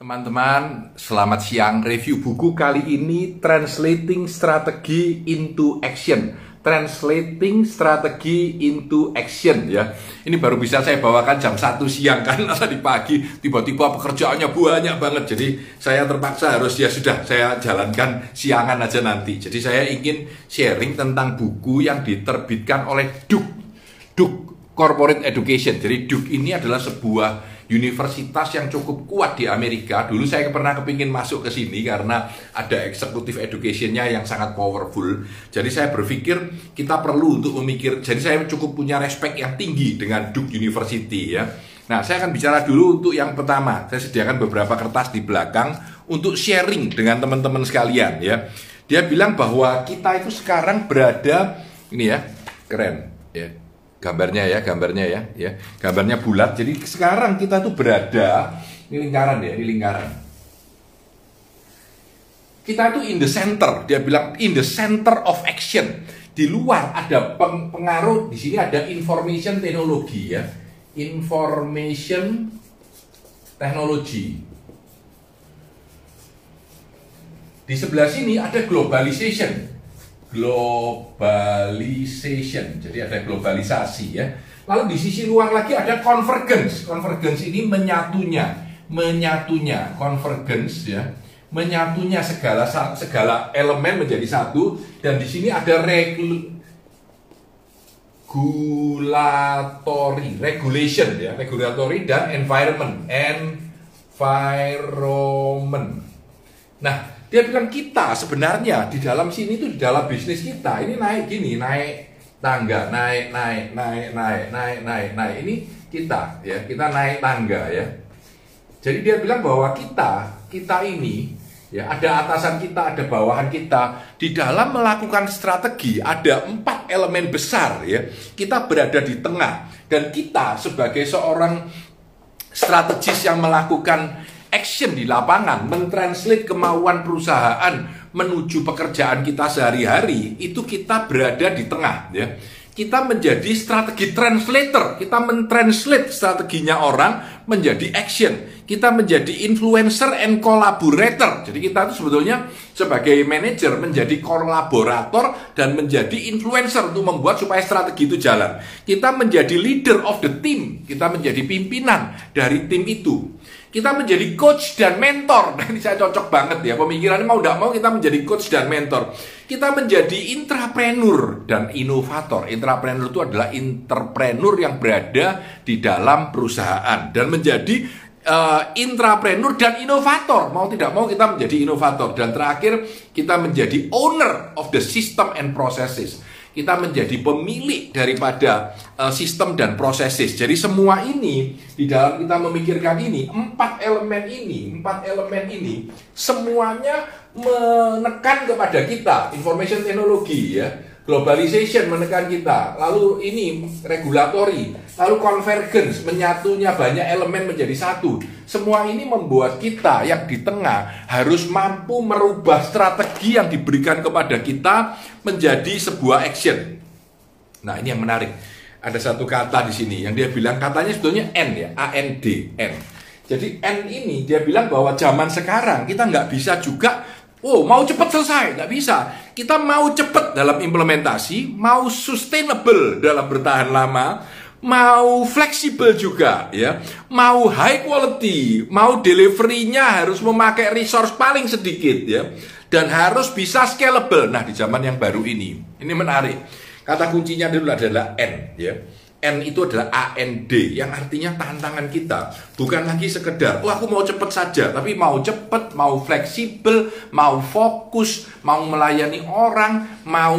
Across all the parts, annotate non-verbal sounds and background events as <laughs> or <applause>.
Teman-teman, selamat siang. Review buku kali ini Translating Strategy into Action. Translating Strategy into Action ya. Ini baru bisa saya bawakan jam 1 siang <laughs> kan tadi pagi tiba-tiba pekerjaannya banyak banget. Jadi saya terpaksa harus ya sudah saya jalankan siangan aja nanti. Jadi saya ingin sharing tentang buku yang diterbitkan oleh Duke. Duke Corporate Education. Jadi Duke ini adalah sebuah universitas yang cukup kuat di Amerika. Dulu saya pernah kepingin masuk ke sini karena ada eksekutif educationnya yang sangat powerful. Jadi saya berpikir kita perlu untuk memikir. Jadi saya cukup punya respect yang tinggi dengan Duke University ya. Nah, saya akan bicara dulu untuk yang pertama. Saya sediakan beberapa kertas di belakang untuk sharing dengan teman-teman sekalian ya. Dia bilang bahwa kita itu sekarang berada ini ya, keren ya gambarnya ya, gambarnya ya, ya. Gambarnya bulat. Jadi sekarang kita tuh berada ini lingkaran ya, ini lingkaran. Kita itu in the center, dia bilang in the center of action. Di luar ada pengaruh, di sini ada information teknologi ya. Information technology. Di sebelah sini ada globalization globalization. Jadi ada globalisasi ya. Lalu di sisi luar lagi ada convergence. Convergence ini menyatunya, menyatunya convergence ya. Menyatunya segala segala elemen menjadi satu dan di sini ada regulatory, regulation ya, regulatory dan environment, environment. Nah, dia bilang kita sebenarnya di dalam sini itu di dalam bisnis kita ini naik gini, naik tangga, naik, naik, naik, naik, naik, naik, naik. Ini kita ya, kita naik tangga ya. Jadi dia bilang bahwa kita, kita ini ya ada atasan kita, ada bawahan kita. Di dalam melakukan strategi ada empat elemen besar ya. Kita berada di tengah dan kita sebagai seorang strategis yang melakukan action di lapangan, mentranslate kemauan perusahaan menuju pekerjaan kita sehari-hari, itu kita berada di tengah ya. Kita menjadi strategi translator, kita mentranslate strateginya orang menjadi action. Kita menjadi influencer and collaborator. Jadi kita itu sebetulnya sebagai manajer menjadi kolaborator dan menjadi influencer untuk membuat supaya strategi itu jalan. Kita menjadi leader of the team, kita menjadi pimpinan dari tim itu kita menjadi coach dan mentor. Nah, <laughs> ini saya cocok banget ya. Pemikirannya mau tidak mau kita menjadi coach dan mentor. Kita menjadi intrapreneur dan inovator. Intrapreneur itu adalah entrepreneur yang berada di dalam perusahaan dan menjadi uh, intrapreneur dan inovator. Mau tidak mau kita menjadi inovator dan terakhir kita menjadi owner of the system and processes kita menjadi pemilik daripada uh, sistem dan prosesis. Jadi semua ini di dalam kita memikirkan ini empat elemen ini, empat elemen ini semuanya menekan kepada kita information teknologi ya globalization menekan kita, lalu ini regulatori, lalu convergence menyatunya banyak elemen menjadi satu. Semua ini membuat kita yang di tengah harus mampu merubah strategi yang diberikan kepada kita menjadi sebuah action. Nah, ini yang menarik. Ada satu kata di sini yang dia bilang katanya sebetulnya N ya, A N D N. Jadi N ini dia bilang bahwa zaman sekarang kita nggak bisa juga Oh, mau cepat selesai, nggak bisa. Kita mau cepat dalam implementasi, mau sustainable dalam bertahan lama, mau fleksibel juga, ya, mau high quality, mau deliverynya harus memakai resource paling sedikit, ya, dan harus bisa scalable. Nah, di zaman yang baru ini, ini menarik. Kata kuncinya dulu adalah N, ya. N itu adalah AND yang artinya tantangan kita. Bukan lagi sekedar oh aku mau cepet saja tapi mau cepet mau fleksibel mau fokus mau melayani orang mau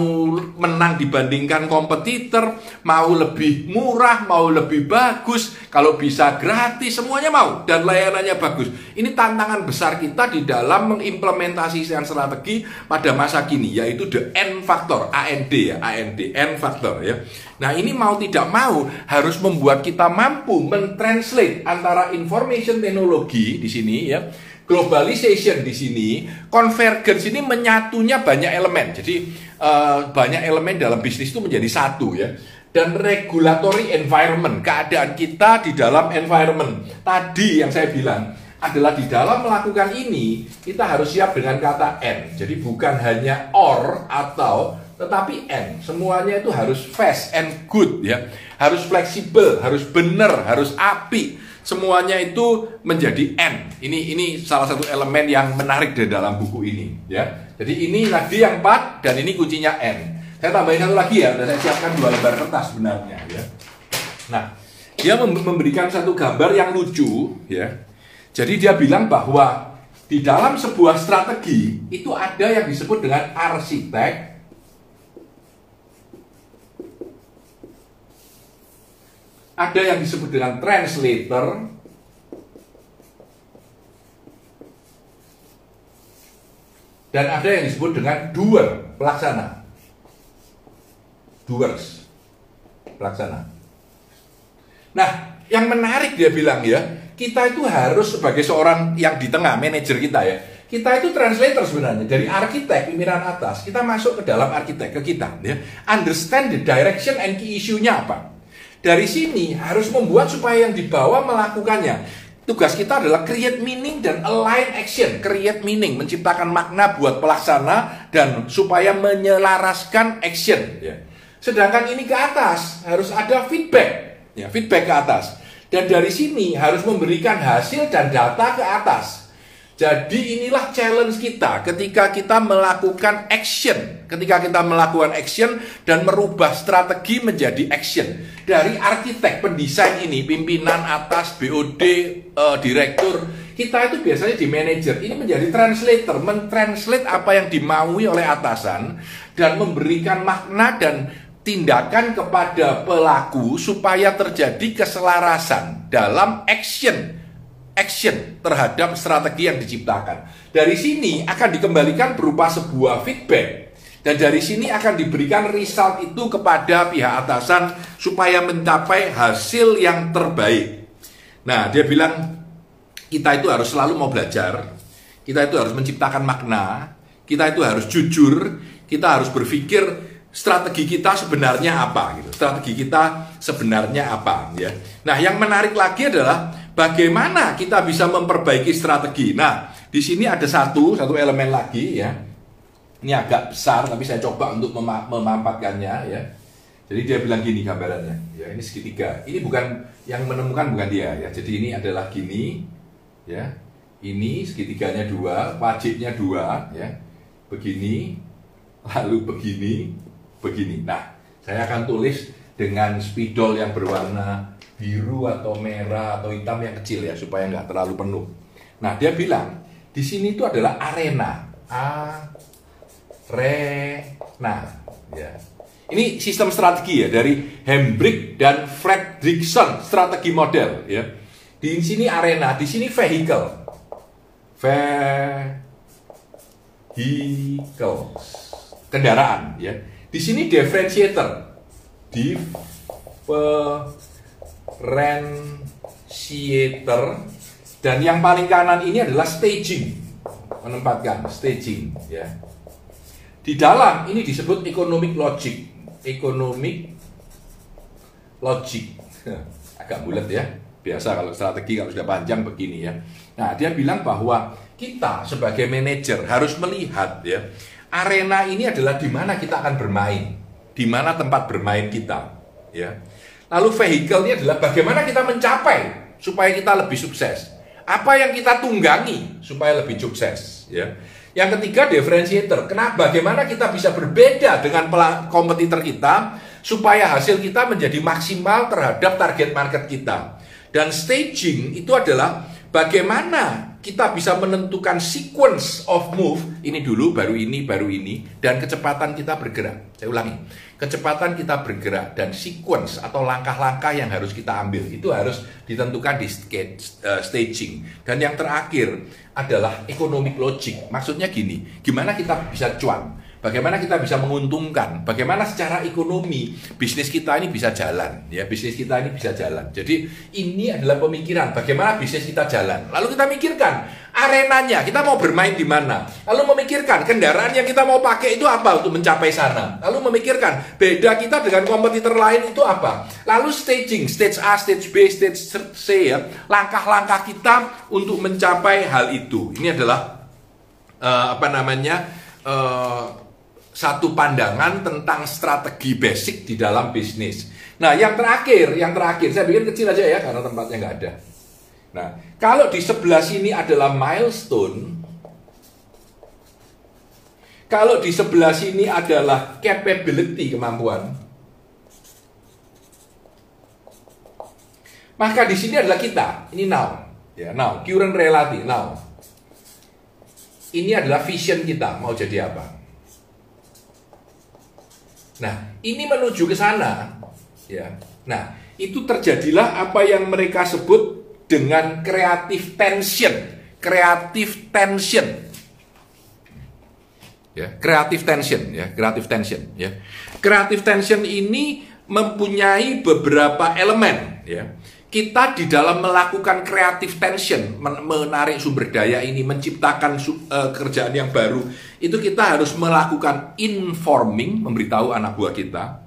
menang dibandingkan kompetitor mau lebih murah mau lebih bagus. Kalau bisa gratis semuanya mau dan layanannya bagus. Ini tantangan besar kita di dalam mengimplementasikan strategi pada masa kini yaitu the N factor AND ya AND N factor ya nah ini mau tidak mau harus membuat kita mampu mentranslate antara information teknologi di sini ya, globalization di sini, convergence ini menyatunya banyak elemen. Jadi uh, banyak elemen dalam bisnis itu menjadi satu ya. Dan regulatory environment, keadaan kita di dalam environment. Tadi yang saya bilang, adalah di dalam melakukan ini kita harus siap dengan kata N. Jadi bukan hanya or atau tetapi N. Semuanya itu harus fast and good ya. Harus fleksibel, harus benar, harus api. Semuanya itu menjadi N. Ini ini salah satu elemen yang menarik di dalam buku ini ya. Jadi ini tadi yang 4 dan ini kuncinya N. Saya tambahin satu lagi ya, saya siapkan dua lembar kertas sebenarnya ya. Nah, dia memberikan satu gambar yang lucu ya jadi dia bilang bahwa di dalam sebuah strategi itu ada yang disebut dengan arsitek, ada yang disebut dengan translator, dan ada yang disebut dengan doer, pelaksana. Doers, pelaksana. Nah, yang menarik dia bilang ya, kita itu harus sebagai seorang yang di tengah, manajer kita ya, kita itu translator sebenarnya dari arsitek pimpinan atas kita masuk ke dalam arsitek ke kita ya understand the direction and key issue-nya apa dari sini harus membuat supaya yang dibawa melakukannya. Tugas kita adalah create meaning dan align action. Create meaning menciptakan makna buat pelaksana dan supaya menyelaraskan action. Ya. Sedangkan ini ke atas harus ada feedback. Ya feedback ke atas. Dan dari sini harus memberikan hasil dan data ke atas. Jadi inilah challenge kita ketika kita melakukan action, ketika kita melakukan action dan merubah strategi menjadi action. Dari arsitek pendesain ini, pimpinan atas, BOD, uh, eh, direktur, kita itu biasanya di manajer ini menjadi translator, mentranslate apa yang dimaui oleh atasan dan memberikan makna dan tindakan kepada pelaku supaya terjadi keselarasan dalam action action terhadap strategi yang diciptakan. Dari sini akan dikembalikan berupa sebuah feedback dan dari sini akan diberikan result itu kepada pihak atasan supaya mencapai hasil yang terbaik. Nah, dia bilang kita itu harus selalu mau belajar, kita itu harus menciptakan makna, kita itu harus jujur, kita harus berpikir strategi kita sebenarnya apa gitu. Strategi kita sebenarnya apa ya. Nah, yang menarik lagi adalah bagaimana kita bisa memperbaiki strategi. Nah, di sini ada satu satu elemen lagi ya. Ini agak besar tapi saya coba untuk mem memampatkannya ya. Jadi dia bilang gini gambarannya. Ya, ini segitiga. Ini bukan yang menemukan bukan dia ya. Jadi ini adalah gini ya. Ini segitiganya dua, wajibnya dua ya. Begini, lalu begini, begini. Nah, saya akan tulis dengan spidol yang berwarna biru atau merah atau hitam yang kecil ya supaya nggak terlalu penuh. Nah, dia bilang di sini itu adalah arena. Arena, ya. Ini sistem strategi ya dari Hembrick dan Fredrickson strategi model ya. Di sini arena, di sini vehicle. Vehicle kendaraan ya. Di sini differentiator. Differentiator dan yang paling kanan ini adalah staging. Menempatkan staging ya. Di dalam ini disebut economic logic. Economic logic. <laughs> Agak bulat ya. Biasa kalau strategi kalau sudah panjang begini ya. Nah, dia bilang bahwa kita sebagai manajer harus melihat ya arena ini adalah di mana kita akan bermain, di mana tempat bermain kita, ya. Lalu vehicle ini adalah bagaimana kita mencapai supaya kita lebih sukses. Apa yang kita tunggangi supaya lebih sukses, ya. Yang ketiga differentiator. Kenapa? Bagaimana kita bisa berbeda dengan kompetitor kita supaya hasil kita menjadi maksimal terhadap target market kita. Dan staging itu adalah bagaimana kita bisa menentukan sequence of move ini dulu baru ini baru ini dan kecepatan kita bergerak. Saya ulangi kecepatan kita bergerak dan sequence atau langkah-langkah yang harus kita ambil itu harus ditentukan di eh, staging. Dan yang terakhir adalah economic logic. Maksudnya gini gimana kita bisa cuan Bagaimana kita bisa menguntungkan? Bagaimana secara ekonomi bisnis kita ini bisa jalan? Ya, bisnis kita ini bisa jalan. Jadi ini adalah pemikiran bagaimana bisnis kita jalan. Lalu kita mikirkan arenanya, kita mau bermain di mana. Lalu memikirkan kendaraan yang kita mau pakai itu apa untuk mencapai sana. Lalu memikirkan beda kita dengan kompetitor lain itu apa. Lalu staging, stage A, stage B, stage C ya. Langkah-langkah kita untuk mencapai hal itu. Ini adalah uh, apa namanya uh, satu pandangan tentang strategi basic di dalam bisnis. Nah, yang terakhir, yang terakhir, saya bikin kecil aja ya karena tempatnya nggak ada. Nah, kalau di sebelah sini adalah milestone, kalau di sebelah sini adalah capability kemampuan, maka di sini adalah kita. Ini now, ya now, current reality now. Ini adalah vision kita mau jadi apa. Nah, ini menuju ke sana, ya. Nah, itu terjadilah apa yang mereka sebut dengan kreatif tension, kreatif tension. Ya, kreatif tension ya, kreatif tension ya. Kreatif tension ini mempunyai beberapa elemen ya. Kita di dalam melakukan kreatif tension, menarik sumber daya ini, menciptakan uh, kerjaan yang baru, itu kita harus melakukan informing, memberitahu anak buah kita,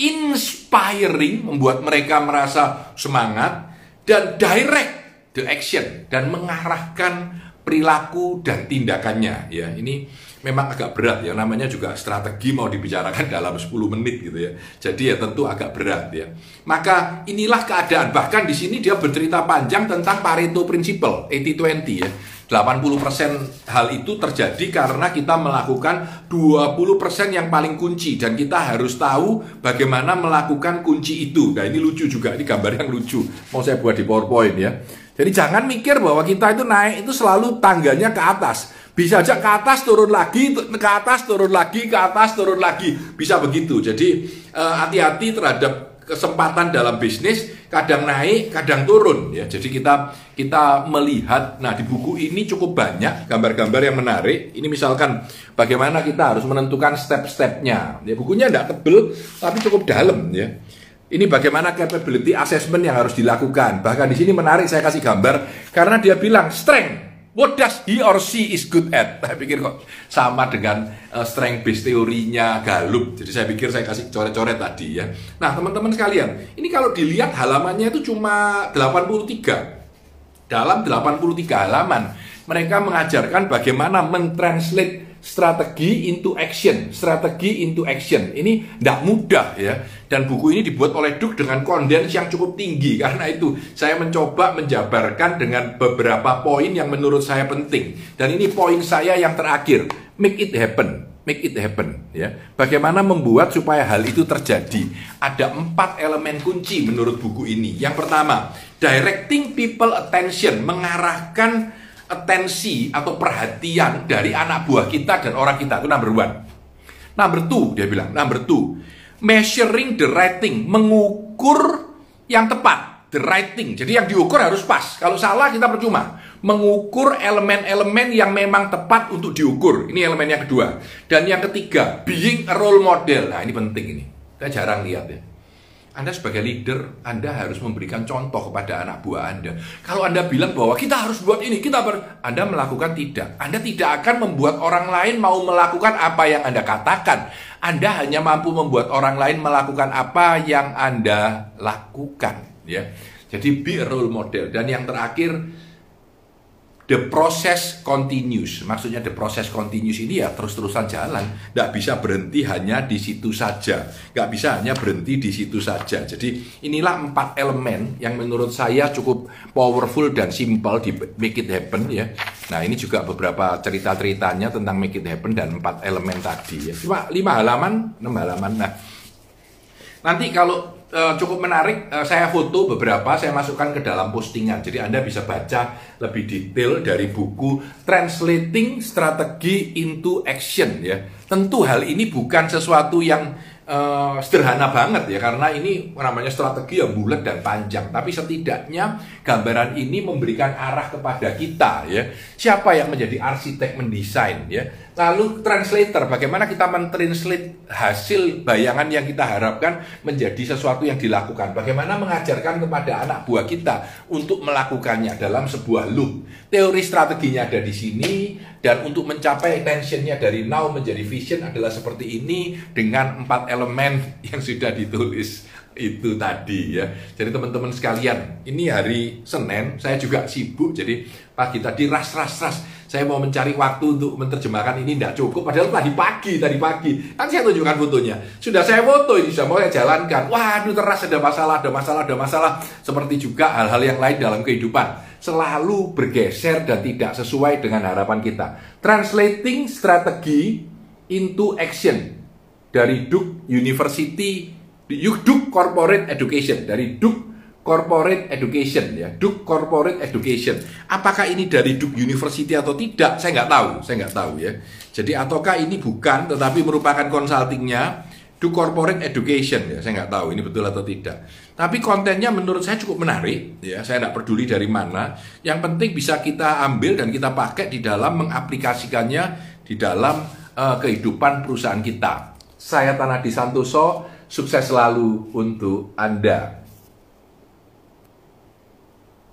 inspiring, membuat mereka merasa semangat, dan direct the action dan mengarahkan perilaku dan tindakannya ya. Ini memang agak berat ya namanya juga strategi mau dibicarakan <laughs> dalam 10 menit gitu ya jadi ya tentu agak berat ya maka inilah keadaan bahkan di sini dia bercerita panjang tentang Pareto Principle 80-20 ya 80% hal itu terjadi karena kita melakukan 20% yang paling kunci dan kita harus tahu bagaimana melakukan kunci itu. Nah, ini lucu juga, ini gambar yang lucu. Mau saya buat di PowerPoint ya. Jadi jangan mikir bahwa kita itu naik itu selalu tangganya ke atas. Bisa aja ke atas turun lagi, ke atas turun lagi, ke atas turun lagi. Bisa begitu. Jadi eh, hati-hati terhadap kesempatan dalam bisnis kadang naik, kadang turun ya. Jadi kita kita melihat nah di buku ini cukup banyak gambar-gambar yang menarik. Ini misalkan bagaimana kita harus menentukan step-stepnya. Ya bukunya tidak tebel tapi cukup dalam ya. Ini bagaimana capability assessment yang harus dilakukan. Bahkan di sini menarik saya kasih gambar karena dia bilang strength What does he or she is good at? Saya pikir kok sama dengan uh, strength based teorinya Galup. Jadi saya pikir saya kasih coret-coret tadi ya. Nah, teman-teman sekalian, ini kalau dilihat halamannya itu cuma 83. Dalam 83 halaman, mereka mengajarkan bagaimana mentranslate strategi into action, strategi into action. Ini tidak mudah ya. Dan buku ini dibuat oleh Duk dengan kondens yang cukup tinggi. <laughs> Karena itu saya mencoba menjabarkan dengan beberapa poin yang menurut saya penting. Dan ini poin saya yang terakhir, make it happen. Make it happen, ya. Bagaimana membuat supaya hal itu terjadi? Ada empat elemen kunci menurut buku ini. Yang pertama, directing people attention, mengarahkan atensi atau perhatian dari anak buah kita dan orang kita itu number one. Number two dia bilang number two measuring the writing mengukur yang tepat the writing jadi yang diukur harus pas kalau salah kita percuma mengukur elemen-elemen yang memang tepat untuk diukur ini elemen yang kedua dan yang ketiga being a role model nah ini penting ini kita jarang lihat ya anda sebagai leader, Anda harus memberikan contoh kepada anak buah Anda. Kalau Anda bilang bahwa kita harus buat ini, kita ber... Anda melakukan tidak. Anda tidak akan membuat orang lain mau melakukan apa yang Anda katakan. Anda hanya mampu membuat orang lain melakukan apa yang Anda lakukan. Ya, jadi be a role model. Dan yang terakhir, the process continues. Maksudnya the process continues ini ya terus-terusan jalan. Nggak bisa berhenti hanya di situ saja. Nggak bisa hanya berhenti di situ saja. Jadi inilah empat elemen yang menurut saya cukup powerful dan simple di make it happen ya. Nah ini juga beberapa cerita-ceritanya tentang make it happen dan empat elemen tadi ya. Cuma lima halaman, enam halaman. Nah nanti kalau uh, cukup menarik. Uh, saya foto beberapa, saya masukkan ke dalam postingan. Jadi Anda bisa baca lebih detail dari buku Translating Strategy into Action ya. Tentu hal ini bukan sesuatu yang uh, sederhana banget ya karena ini namanya strategi yang bulat dan panjang. Tapi setidaknya gambaran ini memberikan arah kepada kita ya. Siapa yang menjadi arsitek mendesain ya? Lalu translator bagaimana kita mentranslate hasil bayangan yang kita harapkan menjadi sesuatu yang dilakukan? Bagaimana mengajarkan kepada anak buah kita untuk melakukannya dalam sebuah loop? Teori strateginya ada di sini dan untuk mencapai tensionnya dari now menjadi vision adalah seperti ini dengan empat elemen <laughs> yang sudah ditulis itu tadi ya. Jadi teman-teman sekalian, ini hari Senin saya juga sibuk jadi pagi tadi ras ras ras. Saya mau mencari waktu untuk menerjemahkan ini tidak cukup padahal tadi pagi tadi pagi. Kan saya tunjukkan fotonya. Sudah saya foto ini sudah mau saya jalankan. Waduh teras ada masalah ada masalah ada masalah. Seperti juga hal-hal yang lain dalam kehidupan selalu bergeser dan tidak sesuai dengan harapan kita translating strategi into action dari Duke University Duke Corporate Education dari Duke Corporate Education ya, Duke Corporate Education. Apakah ini dari Duke University atau tidak? Saya nggak tahu, saya nggak tahu ya. Jadi ataukah ini bukan, tetapi merupakan consultingnya Duke Corporate Education ya, saya nggak tahu ini betul atau tidak. Tapi kontennya menurut saya cukup menarik ya, saya tidak peduli dari mana. Yang penting bisa kita ambil dan kita pakai di dalam mengaplikasikannya di dalam uh, kehidupan perusahaan kita. Saya Tanah Santoso, sukses selalu untuk Anda.